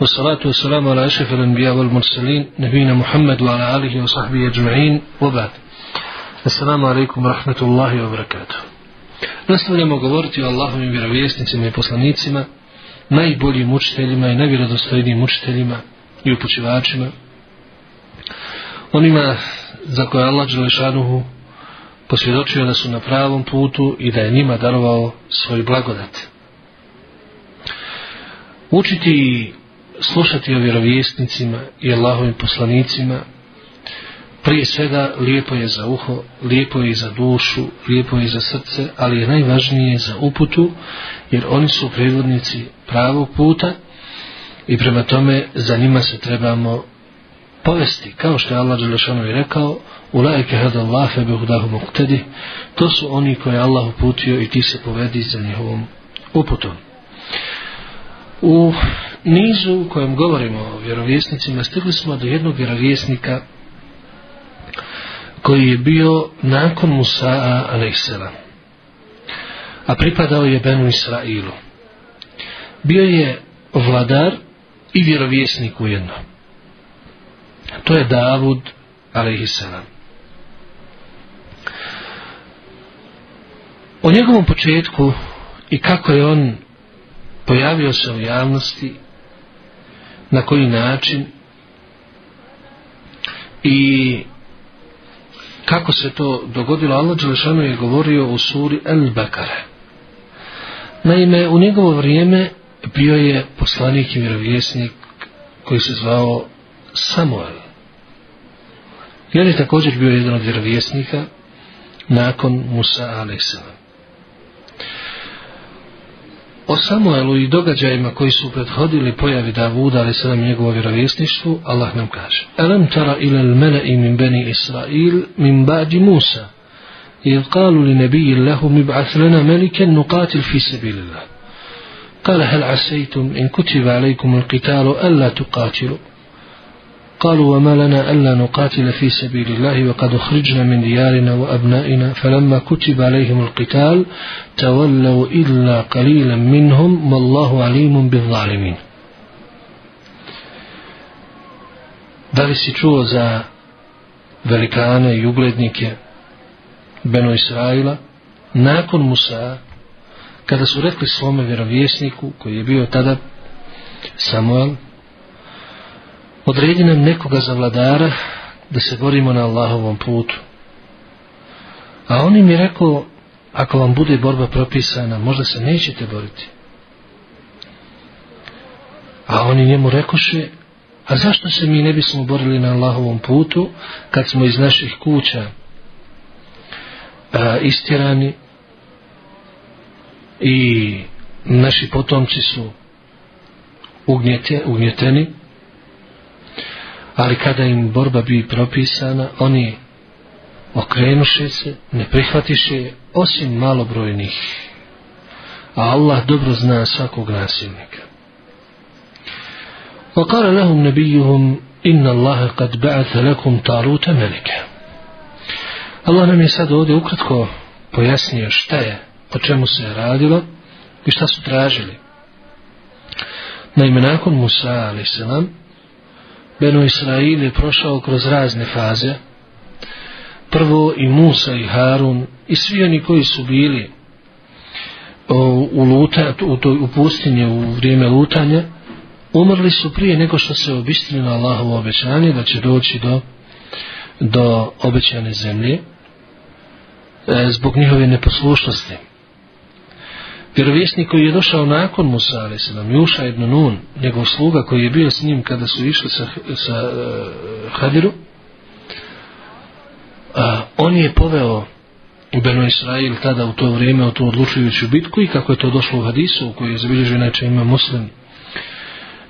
والصلاة والسلام على أشرف الأنبياء والمرسلين نبينا محمد وعلى آله وصحبه أجمعين وبعد السلام عليكم ورحمة الله وبركاته Nastavljamo govoriti o Allahovim vjerovjesnicima i poslanicima, najboljim učiteljima i najvjerodostojnijim učiteljima i upućivačima, onima za koje Allah Đelešanuhu posvjedočio da su na pravom putu i da je njima darovao svoj blagodat. Učiti slušati o vjerovjesnicima i Allahovim poslanicima prije svega lijepo je za uho lijepo je za dušu lijepo je za srce ali je najvažnije za uputu jer oni su predvodnici pravog puta i prema tome za njima se trebamo povesti kao što je Allah Đelešanu i rekao u lajke hada Allahe behudahu muktedi to su oni koje je Allah uputio i ti se povedi za njihovom uputom u nizu u kojem govorimo o vjerovjesnicima stigli smo do jednog vjerovjesnika koji je bio nakon Musa Aleksela a pripadao je Benu Israilu bio je vladar i vjerovjesnik ujedno to je Davud Aleksela o njegovom početku i kako je on pojavio se u javnosti na koji način i kako se to dogodilo Allah Đelešanu je govorio u suri El Bekare naime u njegovo vrijeme bio je poslanik i mirovjesnik koji se zvao Samuel jer je također bio jedan od vjerovjesnika nakon Musa Aleksana O Samuelu i događajima koji su prethodili pojavi Davuda, ali sada njegovo vjerovjesništvu, Allah nam kaže Alam tara ila al-mele'i min bani Israil min ba'di Musa إذ قالوا لنبي لهم ابعث lana ملكا نقاتل fi سبيل الله قال هل in إن كتب al القتال alla tuqatilu. قالوا وما لنا ألا نقاتل في سبيل الله وقد أخرجنا من ديارنا وأبنائنا فلما كتب عليهم القتال تولوا إلا قليلا منهم ما الله عليم بالظالمين Da li si čuo za velikane i uglednike Beno Israila nakon Musa kada su rekli svome vjerovjesniku koji je bio tada Samuel Odredi nam nekoga za vladara da se borimo na Allahovom putu. A on im je rekao, ako vam bude borba propisana, možda se nećete boriti. A oni njemu rekoše, a zašto se mi ne bismo borili na Allahovom putu, kad smo iz naših kuća a, istirani i naši potomci su ugnjete, ugnjeteni, ali kada im borba bi propisana, oni okrenuše se, ne prihvatiše osim malobrojnih. A Allah dobro zna svakog nasilnika. وقال لهم نبيهم إن الله قد بعث لكم تاروت ملكا الله نمي سادة ودي أكرتكو بيسني اشتايا وچمو سيرادلا بشتا ستراجلي نايمناكم موسى عليه السلام Beno Israil je prošao kroz razne faze. Prvo i Musa i Harun i svi oni koji su bili u, luta, u, toj, u pustinje u vrijeme lutanja umrli su prije nego što se obistinilo Allahovo obećanje da će doći do, do obećane zemlje e, zbog njihove neposlušnosti. Vjerovjesnik koji je došao nakon Musa a.s. Juša ibn Nun, njegov sluga koji je bio s njim kada su išli sa, sa uh, Hadiru, uh, on je poveo u Beno Israil tada u to vrijeme u tu odlučujuću bitku i kako je to došlo u Hadisu u kojoj je zabilježio inače ima Muslim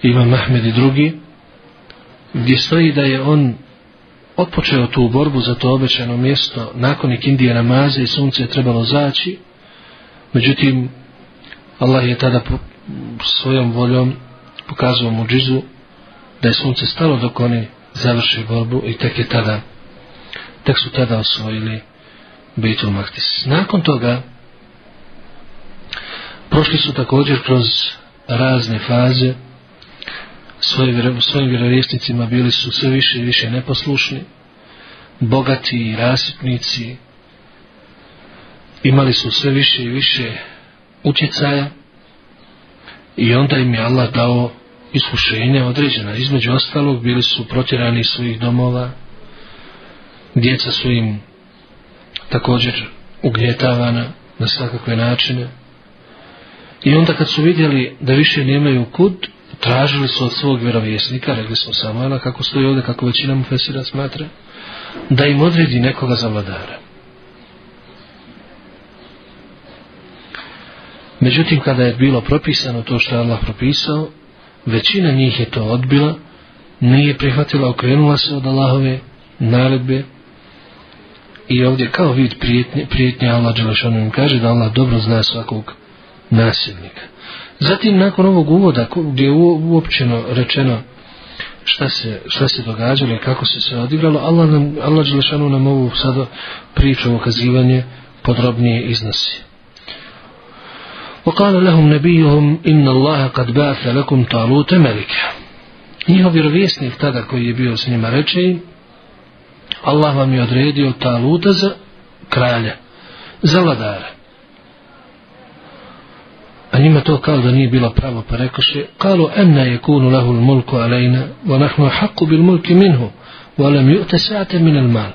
ima Mahmed i drugi gdje stoji da je on otpočeo tu borbu za to obećano mjesto nakon ikindije namaze i sunce je trebalo zaći međutim Allah je tada po, svojom voljom pokazao mu džizu da je sunce stalo dok oni završi borbu i tek je tada tek su tada osvojili Bejtul Maktis. Nakon toga prošli su također kroz razne faze Svoje, svojim vjerovjesnicima bili su sve više i više neposlušni bogati i rasipnici imali su sve više i više utjecaja i onda im je Allah dao iskušenje određena. Između ostalog bili su protjerani iz svojih domova, djeca su im također ugljetavana na svakakve načine. I onda kad su vidjeli da više nemaju kud, tražili su od svog vjerovjesnika, rekli smo Samuela, kako stoji ovdje, kako većina mu fesira smatra, da im odredi nekoga za vladara. Međutim, kada je bilo propisano to što je Allah propisao, većina njih je to odbila, nije prihvatila, okrenula se od Allahove naredbe i ovdje kao vid prijetnje, prijetnje Allah Đelešanu im kaže da Allah dobro zna svakog nasilnika. Zatim, nakon ovog uvoda, gdje je uopćeno rečeno šta se, šta se događalo i kako se sve odigralo, Allah, nam, Allah Đelešanu nam ovu sada priču o ukazivanje podrobnije iznosi. وقال لهم نبيهم إن الله قد بعث لكم طالوت ملكا Njihov vjerovjesnik tada koji je bio s njima reče im Allah vam je odredio Taluta za kralja, za vladara. A njima to kao da nije bilo pravo, pa rekoše Kalo enna je kunu lahu mulku alejna, wa nahnu haqku bil mulki minhu, wa lam ju'te sa'te min al mal.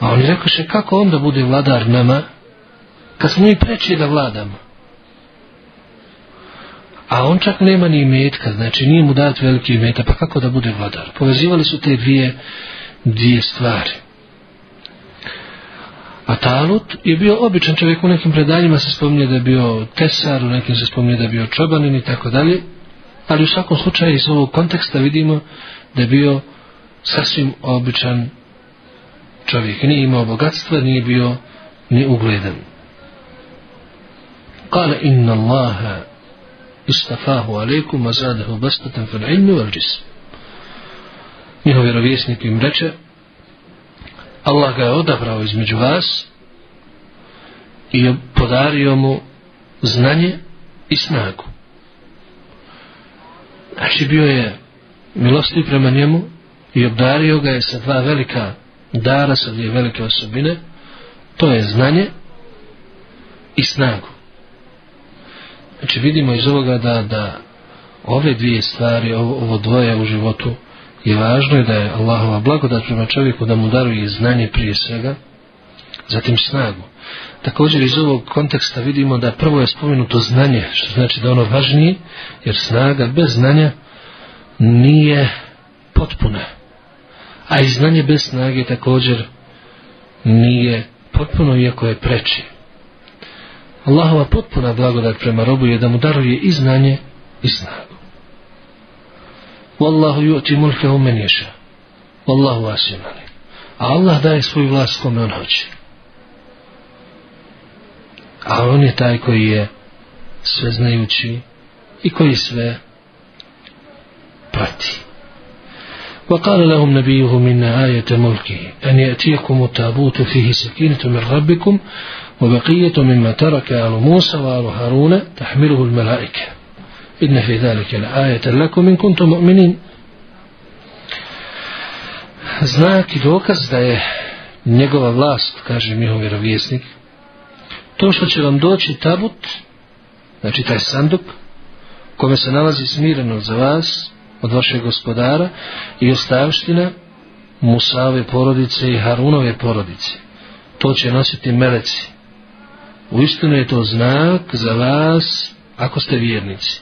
A oni rekoše kako onda bude vladar nama, kad smo mi preči da vladamo. A on čak nema ni metka, znači nije mu dat veliki meta, pa kako da bude vladar? Povezivali su te dvije, dvije stvari. A Talut je bio običan čovjek, u nekim predanjima se spominje da je bio tesar, u nekim se spominje da je bio čobanin i tako dalje, ali u svakom slučaju iz ovog konteksta vidimo da je bio sasvim običan čovjek. Nije imao bogatstva, nije bio ni ugledan. قال إن الله استفاه عليكم وزاده بسطة في العلم والجسم njihovi rovjesnik im reče Allah ga je odabrao između vas i podario mu znanje i snagu znači bio je milostiv prema njemu i obdario ga je sa dva velika dara sa dvije velike osobine to je znanje i snagu Znači vidimo iz ovoga da, da ove dvije stvari, ovo, ovo dvoje u životu je važno je da je Allahova blagodat prema čovjeku da mu daruje znanje prije svega, zatim snagu. Također iz ovog konteksta vidimo da prvo je spomenuto znanje, što znači da ono važnije, jer snaga bez znanja nije potpuna. A i znanje bez snage također nije potpuno, iako je preči. Allahova potpuna blagodat prema robu je da mu daruje i znanje i snagu. Wallahu yu'ti mulkahu man yasha. Wallahu wasi'un alim. A Allah daje svoju vlast kome on hoće. A on je taj koji je sve znajući i koji sve prati. وقال لهم نبيهم إن آية ملكه أن يأتيكم التابوت فيه سكينة من ربكم وبقية مما ترك آل موسى وآل هارون تحمله الملائكة إن في ذلك لآية لكم إن كنتم مؤمنين Znak i dokaz da je njegova vlast, kaže njihov vjerovjesnik, to što će vam doći tabut, znači taj sanduk, kome se nalazi smireno za vas, od vašeg gospodara, i ostavština Musave porodice i Harunove porodice, to će nositi meleci, U istinu je to znak za vas ako ste vjernici.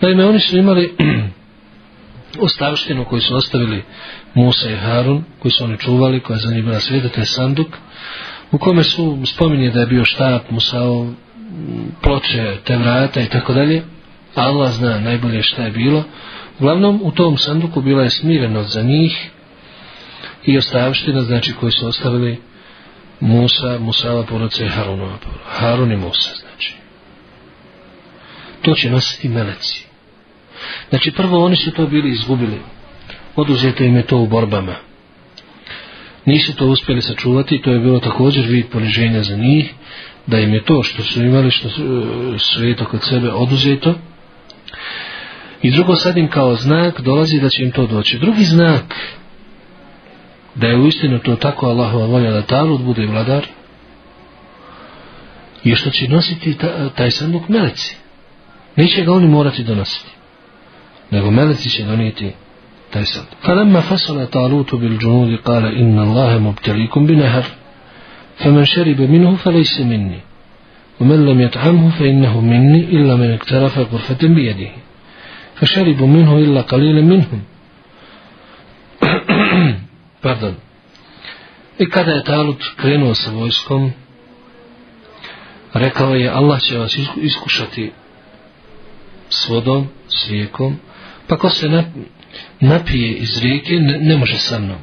Naime, oni su imali ostavštinu koju su ostavili Musa i Harun, koju su oni čuvali, koja je za njih bila svijeta, to je sanduk, u kome su spominje da je bio štap Musao, ploče, te vrata i tako dalje. Allah zna najbolje šta je bilo. Uglavnom, u tom sanduku bila je smirenost za njih i ostavština, znači, koju su ostavili Musa Musa, Musava porodica je Harunova porodica. Harun i Musa, znači. To će nositi meleci. Znači, prvo oni su to bili izgubili. Oduzete im je to u borbama. Nisu to uspjeli sačuvati, to je bilo također vid poniženja za njih, da im je to što su imali, što su e, svijeto kod sebe oduzeto. I drugo, sad im kao znak dolazi da će im to doći. Drugi znak, da je uistinu to tako Allahova volja da Talut bude vladar i što će nositi taj sanduk meleci. Neće ga oni morati donositi, nego meleci će donijeti taj sanduk. kada fasala فَلَمَّا فَسَلَ تَالُوتُ بِالْجُنُودِ قَالَ إِنَّ اللَّهَ مُبْتَلِيكُمْ بِنَهَرٍ فَمَنْ شَرِبَ مِنْهُ فَلَيْسَ مِنِّي ومن لم يطعمه فإنه مني إلا من اقترف غرفة بيده فشربوا منه إلا قليلا منهم pardon. I kada je Talut krenuo sa vojskom, rekao je Allah će vas iskušati s vodom, s rijekom, pa ko se napije iz rijeke, ne, ne može sa mnom.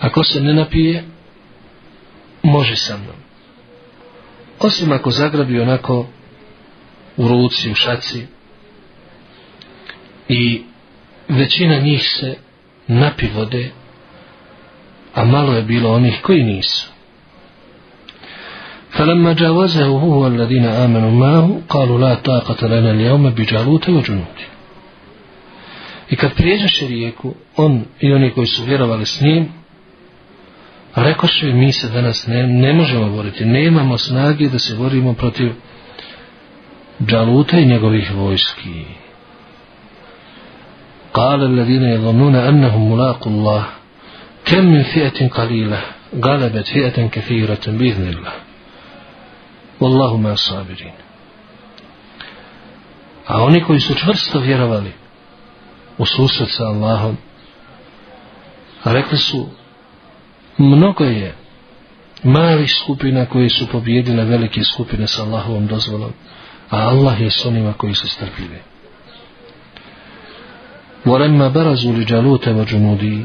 Ako se ne napije, može sa mnom. Osim ako zagrabi onako u ruci, u šaci i većina njih se napi vode, a malo je bilo onih koji nisu. Falamma jawazahu huwa alladhina amanu ma'ahu qalu la taqata lana al-yawma bi Jalut wa Junut. I kad prijeđeš rijeku, on i oni koji su vjerovali s njim, rekoš mi, mi se danas ne, ne možemo boriti, nemamo snage da se borimo protiv Jaluta i njegovih vojskih. قال الذين يظنون أنهم ملاقوا الله كم من فئة قليلة غلبت فئة كثيرة بإذن الله والله مع الصابرين a oni koji su čvrsto vjerovali u susret sa Allahom rekli su mnogo je malih skupina koji su pobjedile velike skupine sa Allahovom dozvolom a Allah je s onima koji su strpljivi ولما برزوا لجالوت وجنوده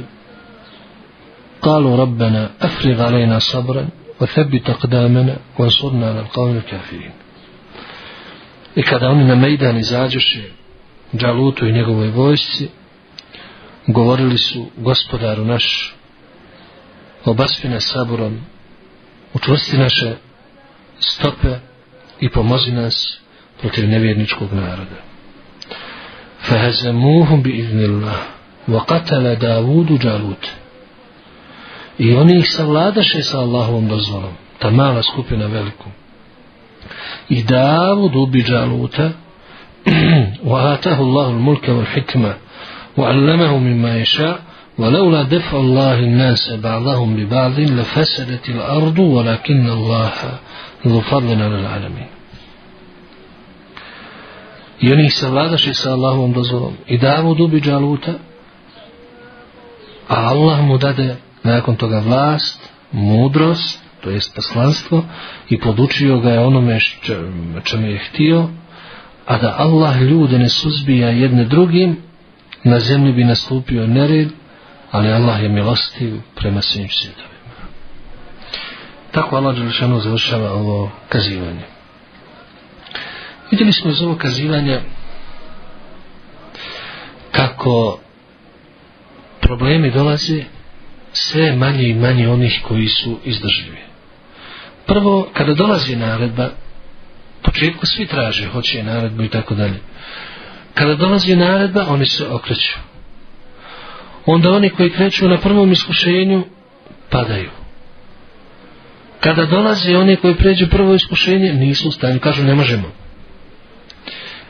قالوا ربنا أفرغ علينا صبرا وثبت أقدامنا وانصرنا على القوم الكافرين إكاد أن ميدان زاجش جالوت ونغو ويبويسي govorili gospodaru naš obasfi nas saburom učvrsti naše stope i pomozi nas protiv nevjerničkog naroda. فهزموهم بإذن الله وقتل داود جالوت i oni ih savladaše sa Allahovom dozvolom ta mala skupina veliku i Davud ubi Đaluta وآتاه الله الملك والحكمة وعلمه مما يشاء ولولا دفع الله الناس بعضهم ببعض لفسدت الأرض ولكن الله ذو فضل على العالمين i oni ih savladaše sa Allahovom dozvolom i davu dubi džaluta a Allah mu dade nakon toga vlast mudrost, to jest poslanstvo i podučio ga je onome čemu je htio a da Allah ljude ne suzbija jedne drugim na zemlji bi nastupio nered ali Allah je milostiv prema svim svjetovima tako Allah Đelšanu završava ovo kazivanje Vidjeli smo iz ovog kazivanja kako problemi dolaze sve manje i manje onih koji su izdržljivi. Prvo, kada dolazi naredba, početku svi traže, hoće naredbu i tako dalje. Kada dolazi naredba, oni se okreću. Onda oni koji kreću na prvom iskušenju, padaju. Kada dolaze oni koji pređu prvo iskušenje, nisu u stanju, kažu ne možemo.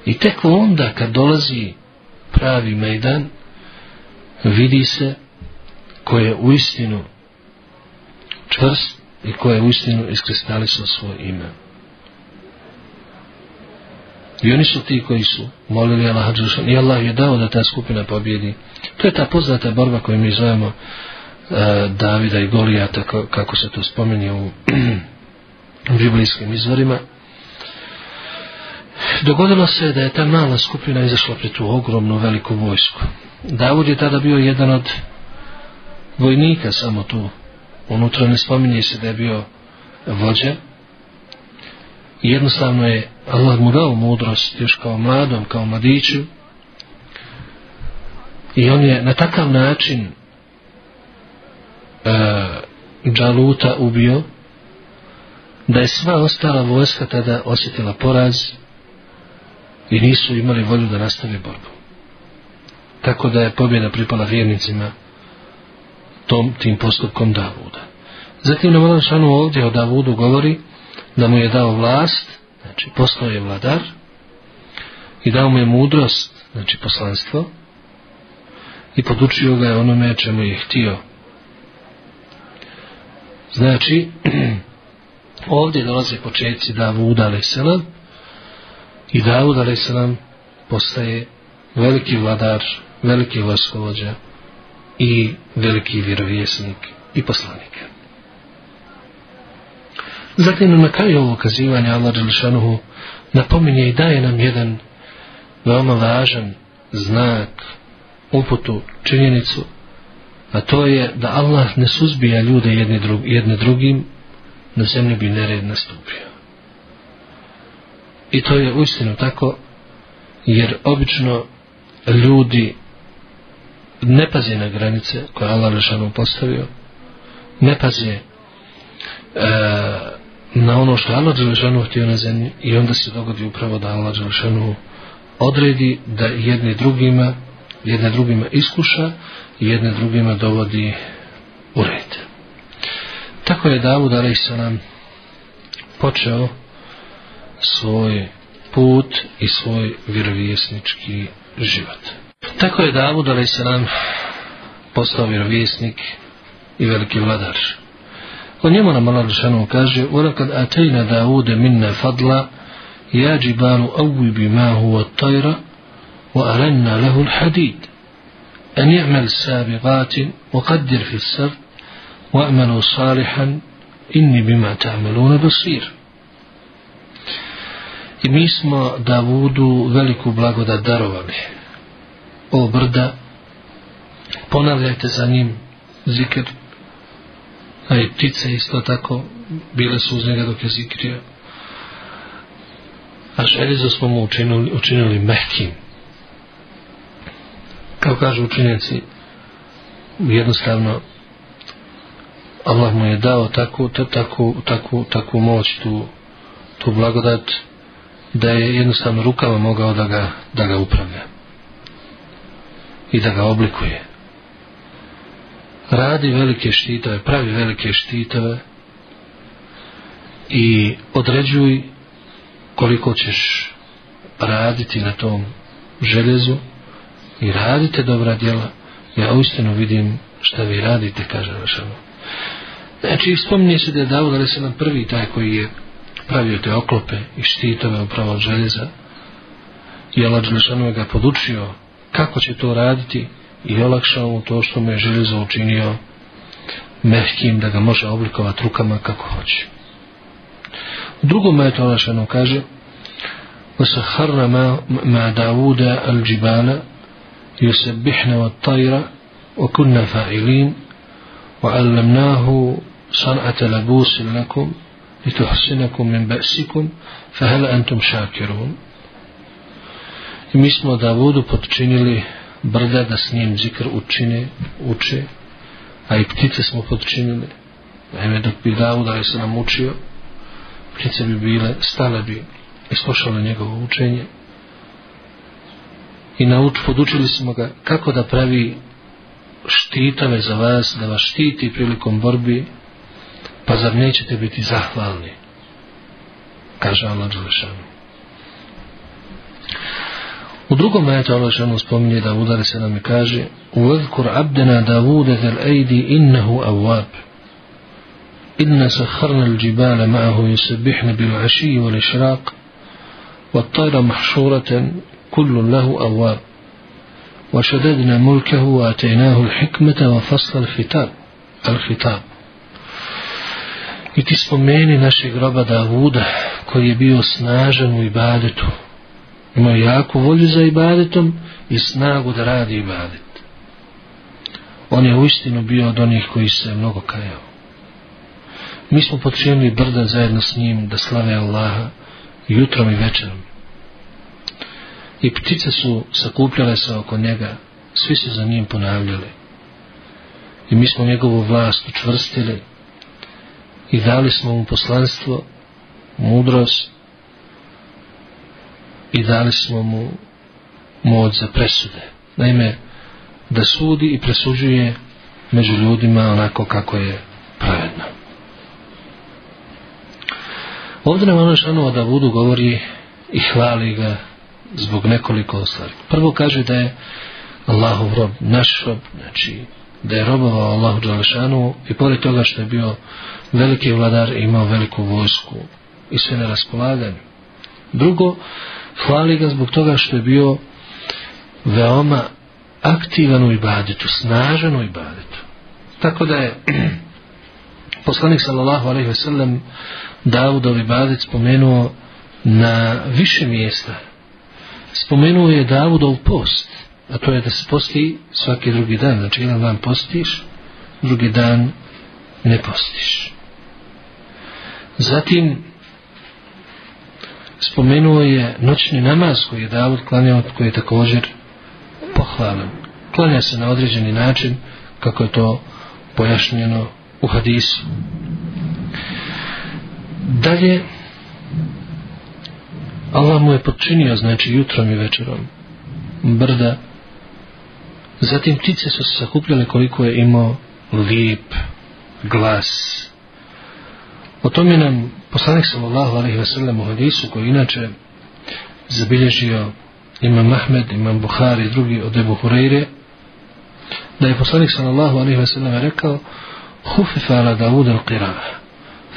I tek onda kad dolazi pravi majdan, vidi se ko je u istinu čvrst i ko je u istinu iskristalisao svoje ime. I oni su ti koji su molili Allah Đušan. I Allah je dao da ta skupina pobjedi. To je ta poznata borba koju mi zovemo uh, Davida i Golijata, kako se to spominje u biblijskim izvorima. Dogodilo se da je ta mala skupina izašla pred tu ogromnu veliku vojsku. Davud je tada bio jedan od vojnika samo tu. Unutra ne spominje se da je bio vođa. I jednostavno je Allah mu dao mudrost još kao mladom, kao mladiću. I on je na takav način e, Džaluta ubio da je sva ostala vojska tada osjetila porazi i nisu imali volju da nastave borbu. Tako da je pobjeda pripala vjernicima tom tim postupkom Davuda. Zatim nam Allah šanu ovdje o Davudu govori da mu je dao vlast, znači postao je vladar i dao mu je mudrost, znači poslanstvo i podučio ga je onome čemu je htio. Znači, ovdje dolaze početci Davuda, ali selam, i Davud a.s. postaje veliki vladar, veliki vojskovođa i veliki vjerovjesnik i poslanik. Zatim na kraju ovog kazivanja Allah Đelšanuhu napominje i daje nam jedan veoma važan znak, uputu, činjenicu, a to je da Allah ne suzbija ljude jedne drugim, na zemlji bi nered nastupio. I to je uistinu tako, jer obično ljudi ne paze na granice koje Allah Lešanu postavio, ne paze e, na ono što Allah Lešanu htio na zemlji i onda se dogodi upravo da Allah Lešanu odredi da jedne drugima jedne drugima iskuša i jedne drugima dovodi u red. Tako je Davud Alisa nam počeo svoj put i svoj vjerovjesnički život. Tako je Davud a.s. postao vjerovjesnik i veliki vladar. O njemu nam Allah Žešanu kaže وَلَكَدْ أَتَيْنَا دَاوُدَ مِنَّا فَضْلًا يَا جِبَالُ أَوِّ بِمَا هُوَ الطَّيْرَ وَأَرَنَّا لَهُ الْحَدِيدَ أَنْ يَعْمَلْ سَابِغَاتٍ وَقَدِّرْ فِي السَّرْ وَأَعْمَلُوا صَالِحًا إِنِّي بِمَا تَعْمَلُونَ بَصِيرٌ I mi smo Davudu veliku blagodat darovali. O brda, ponavljajte za njim zikr, a i ptice isto tako bile su uz njega dok je zikrio. A Šerizu smo mu učinili, učinili mehkim. Kao kažu učinjenci, jednostavno Allah mu je dao takvu, takvu, takvu, takvu moć tu, tu blagodat da je jednostavno rukava mogao da ga, da ga upravlja i da ga oblikuje. Radi velike štitove, pravi velike štitove i određuj koliko ćeš raditi na tom željezu i radite dobra djela. Ja uistinu vidim šta vi radite, kaže vaša Znači, spominje se da je Davud, ali se nam prvi taj koji je pravio te oklope i štitove upravo od željeza. I Allah Đelešanu ga podučio kako će to raditi i olakšao mu to što mu je željezo učinio mehkim da ga može oblikovati rukama kako hoće. U drugom metu Allah kaže وَسَحَرَّ مَا دَعُودَ الْجِبَالَ يُسَبِّحْنَ وَالطَّيْرَ وَكُنَّ فَعِلِينَ وَعَلَّمْنَاهُ صَنْعَةَ لَبُوسٍ لَكُمْ لتحصنكم من بأسكم فهل أنتم شاكرون i mi smo Davudu potčinili brda da s njim zikr učine, uče, a i ptice smo potčinili. Eme, dok bi Davud ali se nam učio, ptice bi bile, stale bi i slušale njegovo učenje. I nauč, podučili smo ga kako da pravi štitove za vas, da vas štiti prilikom borbi, Pa zar nećete biti zahvalni? Kaže Allah Đelešanu. U drugom ajetu Allah šanu spominje da Davuda se nam i kaže Uvedkur abdena Davude del ejdi innehu avvab Inna saharna ljibala ma'ahu yusebihne bil ašiji wal išraq والطير محشورة كل له أواب وشددنا ملكه وآتيناه الحكمة وفصل الخطاب الخطاب I ti spomeni našeg roba Davuda, koji je bio snažan u ibadetu. Imao jako volju za ibadetom i snagu da radi ibadet. On je uistinu bio od onih koji se mnogo kajao. Mi smo počinili brda zajedno s njim da slave Allaha jutrom i večerom. I ptice su sakupljale se oko njega, svi se za njim ponavljali. I mi smo njegovu vlast učvrstili i dali smo mu poslanstvo mudrost i dali smo mu moć za presude naime da sudi i presuđuje među ljudima onako kako je pravedno ovdje nam ono šanova da budu govori i hvali ga zbog nekoliko stvari prvo kaže da je Allahov rob, naš rob, znači da je robovao Allahu Đalešanu i pored toga što je bio veliki vladar i imao veliku vojsku i sve na raspolaganju. Drugo, hvali ga zbog toga što je bio veoma aktivan u ibadetu, snažan u ibadetu. Tako da je poslanik sallallahu alaihi ve sellem Davudov ibadet spomenuo na više mjesta. Spomenuo je Davudov post, a to je da se posti svaki drugi dan. Znači, jedan dan postiš, drugi dan ne postiš. Zatim spomenuo je noćni namaz koji je Davud klanjao koji je također pohvalan. Klanja se na određeni način kako je to pojašnjeno u hadisu. Dalje Allah mu je počinio znači jutrom i večerom brda zatim ptice su se sakupljale koliko je imao lijep glas glas O tome nam poslanik sallallahu alaihi ve sellem u hadisu koji inače zabilježio imam Ahmed, imam Buhari i drugi od Ebu Hureyre da je poslanik sallallahu alaihi ve sellem rekao Hufifa ala Dawud al-Qira'a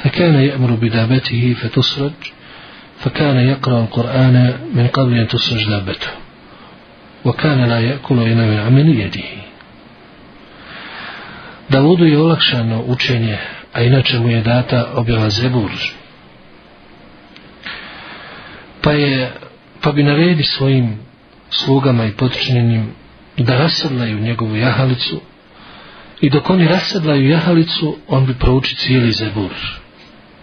fakana ya'muru bi dabatihi fatusraj fakana yaqra al-Qur'ana min qabl an tusraj dabatuhu wa kana la ya'kulu ila min 'amali yadihi Davudu je olakšano učenje a inače mu je data objava Zebur pa je pa bi naredi svojim slugama i potičnjenim da rasadlaju njegovu jahalicu i dok oni rasadlaju jahalicu on bi prouči cijeli Zebur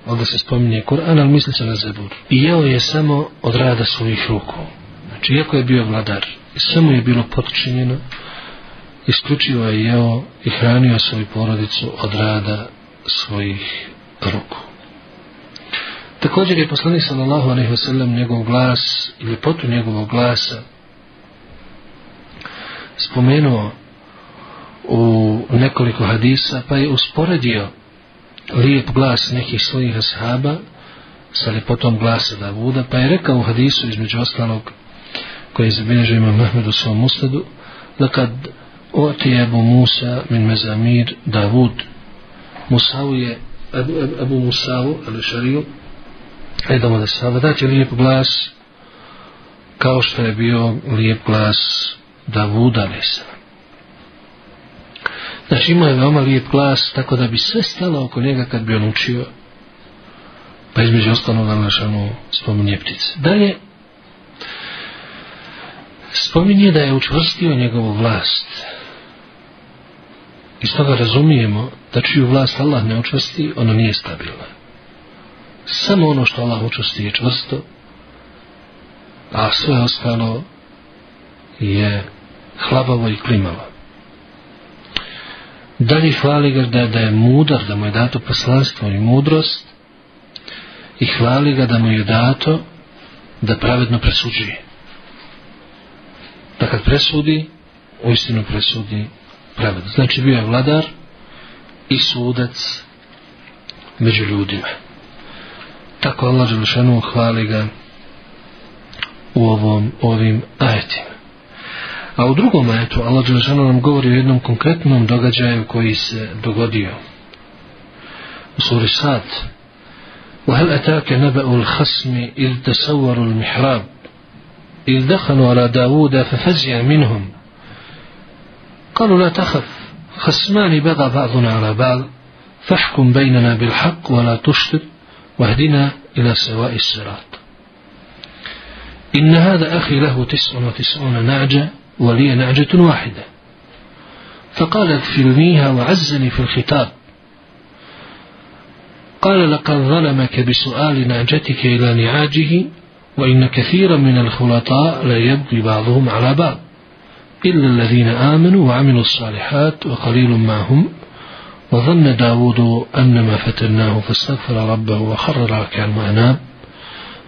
onda se spominje Kur'an ali misli se na Zebur i jeo je samo od rada svojih ruku znači iako je bio vladar i sve mu je bilo potičnjeno isključivo je jeo i hranio svoju porodicu od rada svojih ruku. Također je poslanik sallallahu alejhi ve sellem njegov glas ili potu njegovog glasa spomenuo u nekoliko hadisa pa je usporedio lijep glas nekih svojih ashaba sa lepotom glasa Davuda pa je rekao u hadisu između ostalog koji je zabilježio imam Mahmed u svom ustadu da kad oti Ebu Musa min mezamir Davud Musavu je Ebu, Ebu Musavu ali Šariju Edom Alisava dat je lijep glas kao što je bio lijep glas Davuda Alisava znači imao je veoma lijep glas tako da bi sve stalo oko njega kad bi on učio pa između ostalo na našanu ono spominje ptice dalje spominje da je učvrstio njegovu vlast Iz toga razumijemo da čiju vlast Allah ne učvrsti, ono nije stabilno. Samo ono što Allah učvrsti je čvrsto, a sve ostalo je hlabavo i klimavo. Dalje hvali ga da, da je mudar, da mu je dato poslanstvo i mudrost i hvali ga da mu je dato da pravedno presuđuje. Da kad presudi, uistinu presudi pravedan. Znači bio je vladar i sudac među ljudima. Tako Allah Đelšanu hvali ga u ovom, ovim ajetima. A u drugom ajetu Allah Đelšanu nam govori o jednom konkretnom događaju koji se dogodio u suri Sad. وهل أتاك نبأ الخصم إذ تسوروا المحراب إذ دخلوا على داوود ففزع منهم قالوا لا تخف خصمان بغى بعضنا على بعض فاحكم بيننا بالحق ولا تشطط واهدنا إلى سواء الصراط إن هذا أخي له تسع وتسعون نعجة ولي نعجة واحدة فقال اغفرنيها وعزني في الخطاب قال لقد ظلمك بسؤال نعجتك إلى نعاجه وإن كثيرا من الخلطاء لا يبغي بعضهم على بعض إلا الذين آمنوا وعملوا الصالحات وقليل ما هم وظن داود أنما فتناه فاستغفر ربه وخر راكعا وأناب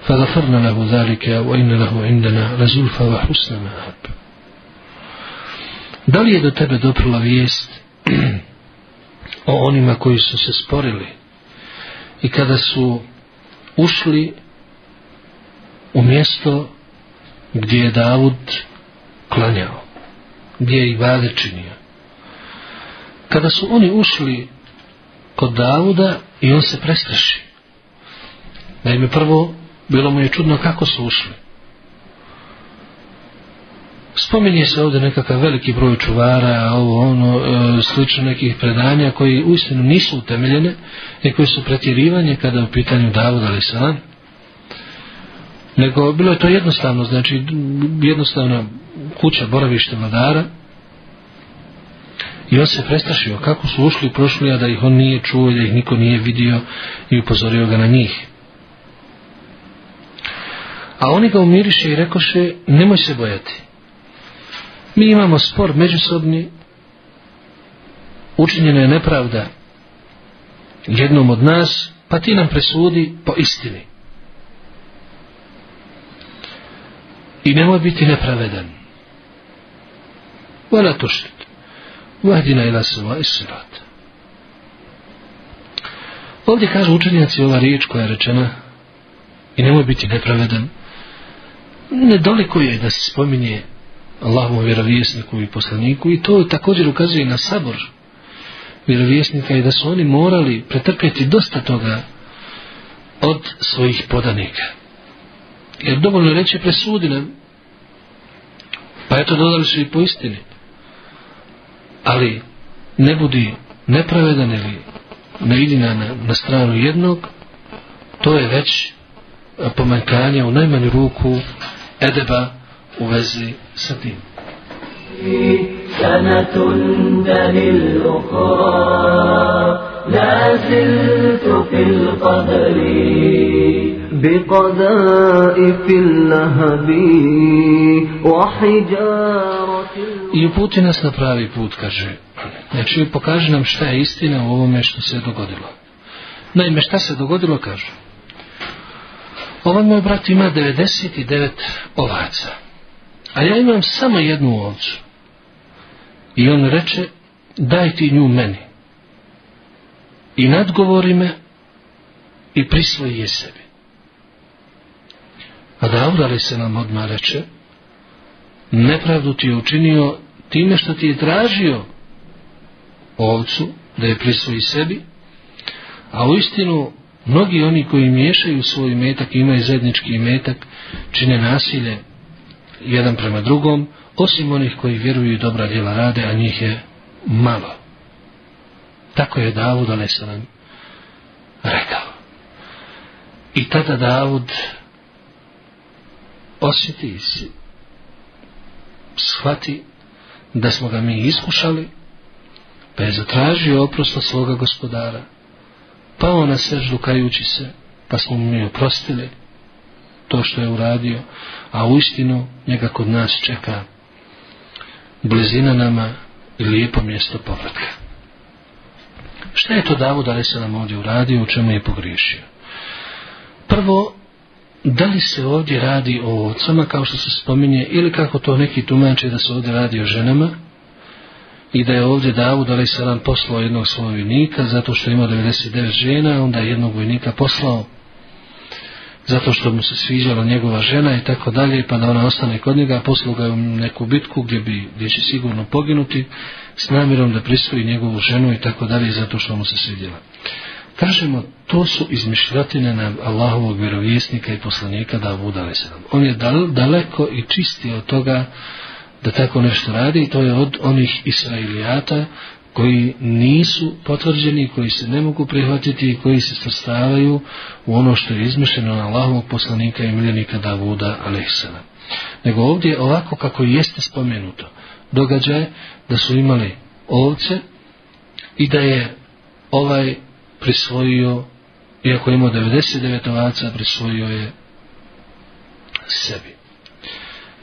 فغفرنا له ذلك وإن له عندنا لزلفى وحسن مآب دل يد je دبر tebe او vijest o onima koji su se sporili i kada su ušli u mjesto gdje je Davud klanjao? gdje je ibadet činio. Kada su oni ušli kod Davuda i on se prestraši. Naime, prvo, bilo mu je čudno kako su ušli. Spominje se ovdje nekakav veliki broj čuvara, ovo ono, e, slično nekih predanja koji uistinu nisu utemeljene i koji su pretjerivanje kada je u pitanju Davuda ali sam nego bilo je to jednostavno znači jednostavna kuća boravište vladara i on se prestrašio kako su ušli prošli a da ih on nije čuo da ih niko nije vidio i upozorio ga na njih a oni ga umiriše i rekoše nemoj se bojati mi imamo spor međusobni učinjena je nepravda jednom od nas pa ti nam presudi po istini i nemoj biti nepravedan. Vala tušit. Vahdina ila sva isirat. Ovdje kažu učenjaci ova riječ koja je rečena i nemoj biti nepravedan. Nedoliko je da se spominje Allahovom vjerovjesniku i poslaniku i to također ukazuje na sabor vjerovjesnika i da su oni morali pretrpjeti dosta toga od svojih podanika jer dovoljno reći presudi nam pa eto dodali su i po istini ali ne budi nepravedan ili ne idi na, na stranu jednog to je već e, pomankanje u najmanju ruku edeba u vezi sa tim. سنة تلي الأخرى لازلت في القدر بقذائف اللهب وحجارة I uputi nas na pravi put, kaže. Znači, pokaže nam šta je istina u ovome što se je dogodilo. Naime, šta se dogodilo, kaže. Ovo moj brat ima 99 ovaca a ja imam samo jednu ovcu. I on reče, daj ti nju meni. I nadgovori me i prisvoji je sebi. A Davud ali se nam odma reče, nepravdu ti je učinio time što ti je tražio ovcu da je prisvoji sebi, a u istinu mnogi oni koji miješaju svoj metak i imaju zajednički metak, čine nasilje jedan prema drugom, osim onih koji vjeruju i dobra djela rade, a njih je malo. Tako je Davud, ali se nam rekao. I tada Davud osjeti se, shvati da smo ga mi iskušali, pa je zatražio oprosta svoga gospodara, pao na sežu kajući se, pa smo mu mi oprostili, to što je uradio, a u istinu njega kod nas čeka blizina nama i lijepo mjesto povratka. Šta je to Davud Ali se nam ovdje uradio, u čemu je pogriješio? Prvo, da li se ovdje radi o ocama, kao što se spominje, ili kako to neki tumače da se ovdje radi o ženama, i da je ovdje Davud Ali se nam poslao jednog svojeg vojnika, zato što ima 99 žena, onda jednog vojnika poslao zato što mu se sviđala njegova žena i tako dalje, pa da ona ostane kod njega, posluga je u neku bitku gdje, bi, gdje će sigurno poginuti s namjerom da prisvoji njegovu ženu i tako dalje, zato što mu se svidjela. Kažemo, to su izmišljatine na Allahovog vjerovjesnika i poslanika da obudale se nam. On je dal, daleko i čistio od toga da tako nešto radi i to je od onih israelijata koji nisu potvrđeni, koji se ne mogu prihvatiti i koji se svrstavaju u ono što je izmišljeno na Allahovog poslanika i miljenika Davuda Alehsana. Nego ovdje ovako kako jeste spomenuto, događaje da su imali ovce i da je ovaj prisvojio, iako je imao 99 ovaca, prisvojio je sebi.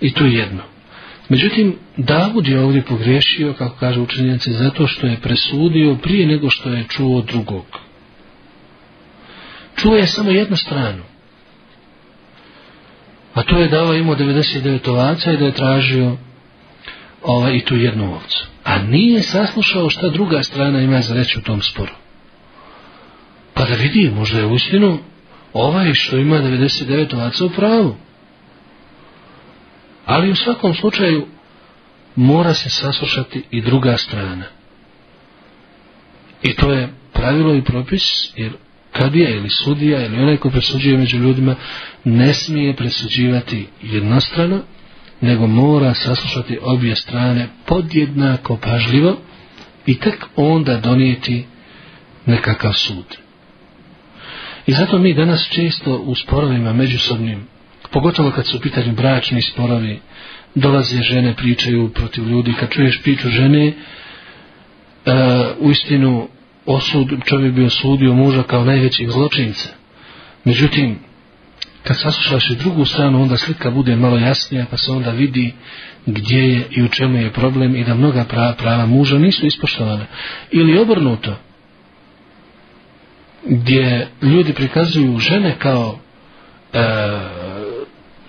I to je jedno. Međutim, Davud je ovdje pogrešio, kako kaže učenjaci, zato što je presudio prije nego što je čuo drugog. Čuo je samo jednu stranu. A to je da ovaj imao 99 ovaca i da je tražio ovaj i tu jednu ovcu. A nije saslušao šta druga strana ima za reći u tom sporu. Pa da vidi, možda je u istinu ovaj što ima 99 ovaca u pravu. Ali u svakom slučaju mora se saslušati i druga strana. I to je pravilo i propis, jer kadija ili sudija ili onaj ko presuđuje među ljudima ne smije presuđivati jednostrano, nego mora saslušati obje strane podjednako pažljivo i tek onda donijeti nekakav sud. I zato mi danas često u sporovima međusobnim pogotovo kad su u pitanju bračni sporovi, dolaze žene, pričaju protiv ljudi, kad čuješ priču žene, e, u istinu osud, čovjek bi osudio muža kao najvećih zločinca. Međutim, kad saslušaš i drugu stranu, onda slika bude malo jasnija, pa se onda vidi gdje je i u čemu je problem i da mnoga prava, prava muža nisu ispoštovane. Ili obrnuto, gdje ljudi prikazuju žene kao e,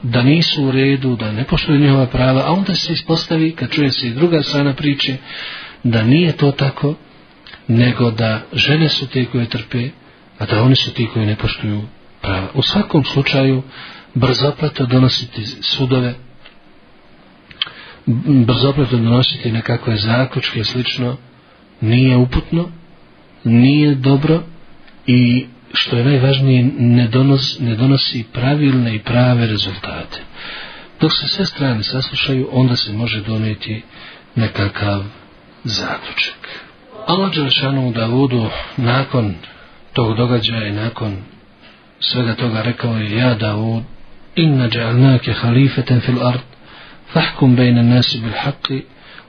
da nisu u redu, da ne poštuju njihova prava, a onda se ispostavi, kad čuje se i druga strana priče, da nije to tako, nego da žene su te koje trpe, a da oni su ti koji ne poštuju prava. U svakom slučaju, brzoplato donositi sudove, brzoplato donositi nekakve zaključke i slično, nije uputno, nije dobro i što je najvažnije, ne, donos, ne donosi pravilne i prave rezultate. Dok se sve strane saslušaju, onda se može donijeti nekakav zatučak. Allah Đelešanu u Davudu nakon tog događaja i nakon svega toga rekao je ja Davud inna dja'alnake halifeten fil ard fahkum bejne nasi bil haqi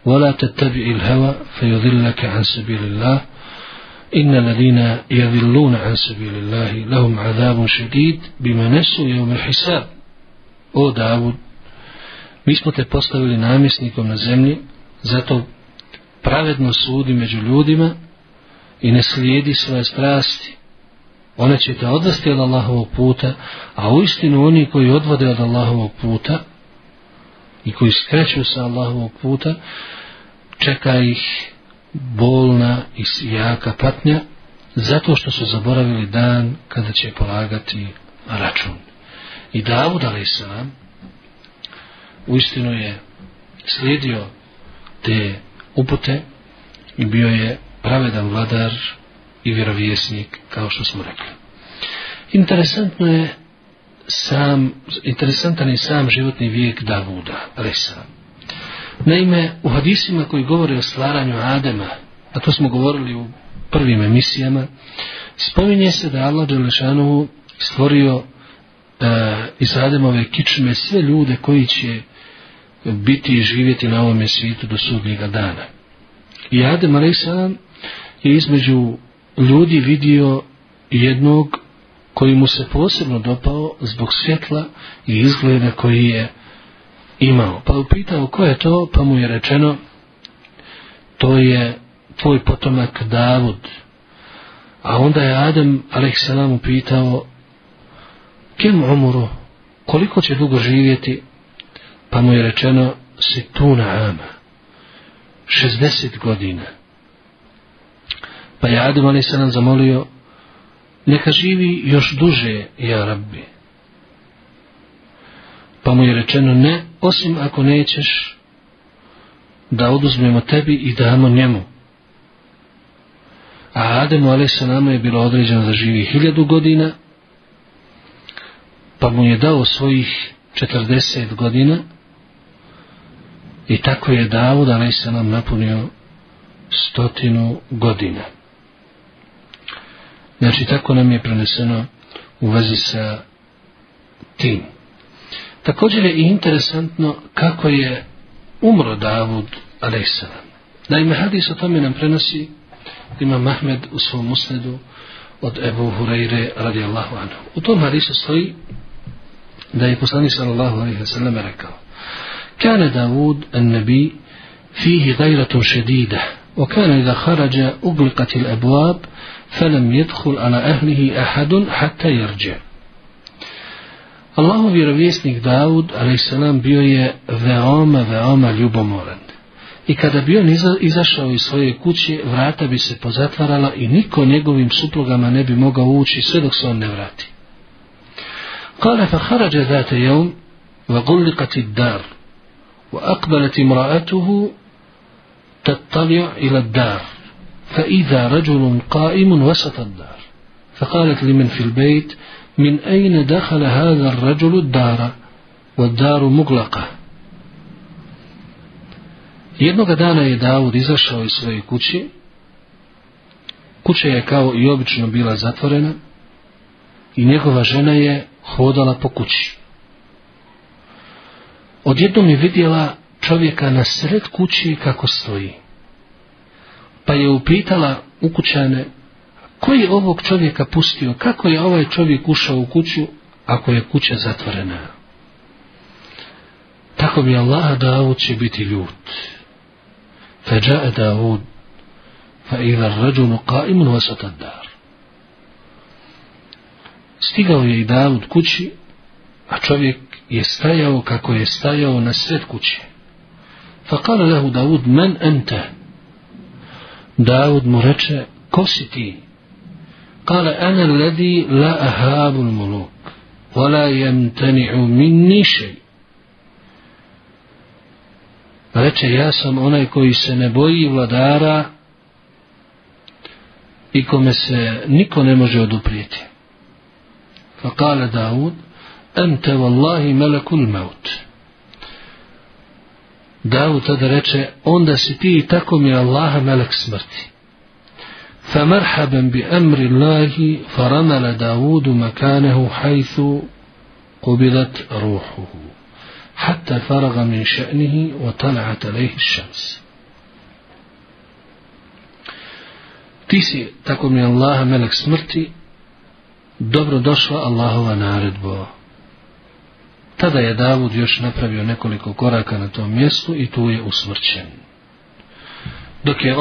wala tattabi il hava fe yudillake an sabi lillahi إن الذين يذلون عن سبيل الله لهم عذاب شديد بما نسوا يوم الحساب أو داود Mi smo te postavili namjesnikom na zemlji, zato pravedno sudi među ljudima i ne slijedi svoje strasti. One će te odvesti od Allahovog puta, a u istinu oni koji odvode od Allahovog puta i koji skreću sa Allahovog puta, čeka ih bolna i jaka patnja zato što su zaboravili dan kada će polagati račun. I Davud A.S. u istinu je slijedio te upute i bio je pravedan vladar i vjerovjesnik kao što smo rekli. Interesantno je sam, interesantan je sam životni vijek Davuda, Resan. Naime, u hadisima koji govore o stvaranju Adema, a to smo govorili u prvim emisijama, spominje se da Allah Đelešanovu stvorio e, iz Ademove kičme sve ljude koji će biti i živjeti na ovome svijetu do sudnjega dana. I Adem A.S. je između ljudi vidio jednog koji mu se posebno dopao zbog svjetla i izgleda koji je e, imao. Pa upitao ko je to, pa mu je rečeno, to je tvoj potomak Davud. A onda je Adem, aleyhisselam, upitao, kem umuru, koliko će dugo živjeti, pa mu je rečeno, si tu na ama, 60 godina. Pa je Adem, aleyhisselam, zamolio, neka živi još duže, ja rabbi. Pa mu je rečeno, ne, osim ako nećeš da oduzmemo tebi i damo njemu. A Ademu Alisa nama je bilo određeno da živi hiljadu godina, pa mu je dao svojih 40 godina i tako je Davud Alisa nam napunio stotinu godina. Znači, tako nam je preneseno u vezi sa tim. Također je i interesantno kako je umro Davud a.s. Naime, hadis o tome nam prenosi ima Mahmed u svom musnedu od Ebu Hureyre radijallahu anhu. U tom hadisu stoji da je poslani sallallahu alaihi wa sallam rekao Kana Davud an-Nabi fihi gajratu šedida o وكان إذا خرج أغلقت الأبواب فلم jedhul ala ahlihi ahadun hatta jerđe Allahov vjerovjesnik Davud, a.s. bio je veoma, veoma ljubomoran. I kada bi on izašao iz svoje kuće, vrata bi se pozatvarala i niko njegovim suprugama ne bi mogao ući sve dok se on ne vrati. Kale fa harađe jeum, va قال فخرج ذات يوم وغلقت الدار ila dar, fa إلى rađulum فإذا رجل قائم وسط الدار فقالت لمن fil bejt, min ejne dahale hada rađulu dara, od daru muglaka. Jednoga dana je Davud izašao iz svoje kuće, kuća je kao i obično bila zatvorena, i njegova žena je hodala po kući. Odjednom je vidjela čovjeka na sred kući kako stoji. Pa je upitala ukućane, koji je ovog čovjeka pustio, kako je ovaj čovjek ušao u kuću, ako je kuća zatvorena. Tako bi Allah Davud će biti ljut. Fa Davud, fa ila rađunu qaimun vasatad dar. Stigao je i Davud kući, a čovjek je stajao kako je stajao na sred kuće. Fa kala lehu Davud, men ente? Davud mu reče, ko si ti? قال أنا الذي لا أهاب الملوك ولا يمتنع مني شيء Reče, ja sam onaj koji se ne boji vladara i kome se niko ne može oduprijeti. Fa kale Dawud, ente vallahi melekul maut. Dawud tada reče, onda si ti i tako mi Allaha melek smrti. فمرحبا بأمر الله فرمل داود مكانه حيث قبلت روحه حتى فرغ من شأنه وطلعت عليه الشمس تيسي تقوم من الله ملك سمرتي دبر دشرة الله ونارد بو تدا يا داود يوش نبربيو نكولي كوكورا كانتو ميسو اتو يأسمرتشن دوكي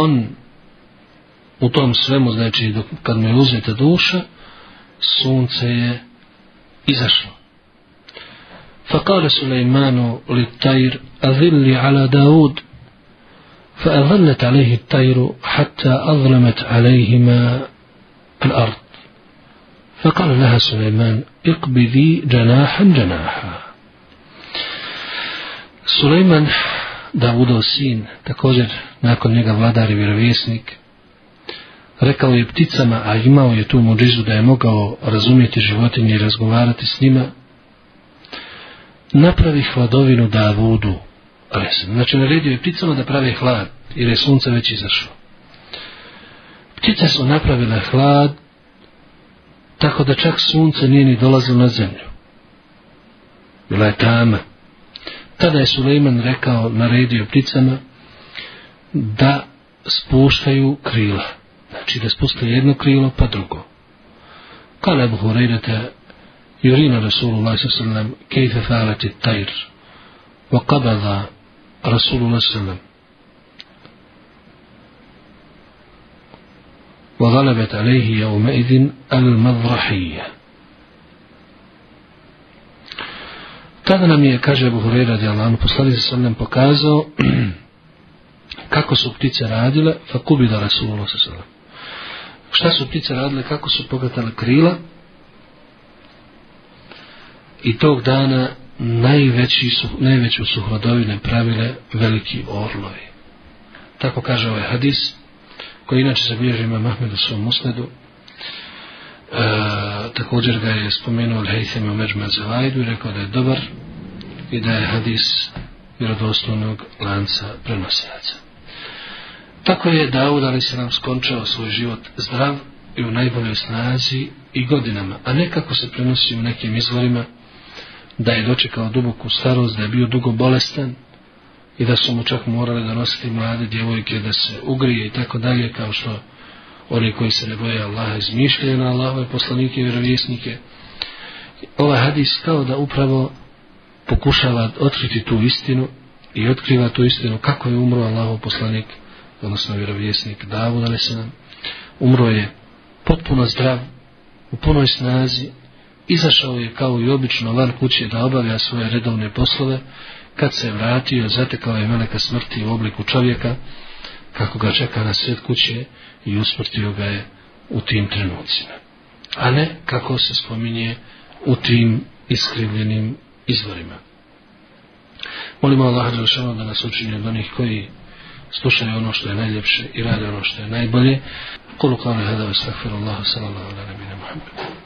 u tom svemu, znači dok, kad mu je uzmete duša, sunce je izašlo. فقال سليمان للطير أظل على داود فأظلت عليه الطير حتى أظلمت عليهما الأرض فقال لها سليمان اقبضي جناحا جناحا سليمان Davudov sin, također nakon njega vladar i vjerovjesnik, Rekao je pticama, a imao je tu muđizu da je mogao razumjeti životinje i razgovarati s njima. Napravi hladovinu da vodu. Znači, naredio je pticama da prave hlad, jer je sunce već izašlo. Ptice su napravile hlad, tako da čak sunce nije ni dolazilo na zemlju. Bila je tama. Tada je Suleiman rekao, naredio pticama, da spuštaju krila. Znači da spuste jedno krilo pa drugo. Kale Abu Hurairata يرينا رسول الله صلى الله عليه وسلم كيف فعلت الطير وقبض رسول الله صلى الله عليه وسلم وغلبت عليه يومئذ المضرحية Tada nam je, kaže Abu Hurajra radijallahu anhu, poslanik sa nam pokazao kako su ptice radile, fa kubida Rasulullah sa sallam. šta su ptice radile, kako su pogatale krila. I tog dana najveći su, najveću su hladovine pravile veliki orlovi. Tako kaže ovaj hadis, koji inače se bilježi ima Mahmed u svom usledu. E, također ga je spomenuo Al-Haytham u Međma Zavajdu i rekao da je dobar i da je hadis vjerodoslovnog lanca prenosilaca. Tako je Dauda ali se nam skončao svoj život zdrav i u najboljoj snazi i godinama, a nekako se prenosi u nekim izvorima da je dočekao duboku starost, da je bio dugo bolestan i da su mu čak morali donositi mlade djevojke da se ugrije i tako dalje kao što oni koji se ne boje Allaha izmišljaju na Allahove poslanike i vjerovjesnike. Ovaj hadis kao da upravo pokušava otkriti tu istinu i otkriva tu istinu kako je umro Allahov poslanik odnosno vjerovjesnik Davud ali se nam umro je potpuno zdrav u punoj snazi izašao je kao i obično van kuće da obavlja svoje redovne poslove kad se je vratio zatekao je meleka smrti u obliku čovjeka kako ga čeka na svet kuće i usmrtio ga je u tim trenucima a ne kako se spominje u tim iskrivljenim izvorima molimo Allah da nas učinje od onih koji slušaju ono što je najljepše i rade ono što je najbolje. Kolu kvala hada, astagfirullahu, sallallahu ala nabina Muhammedu.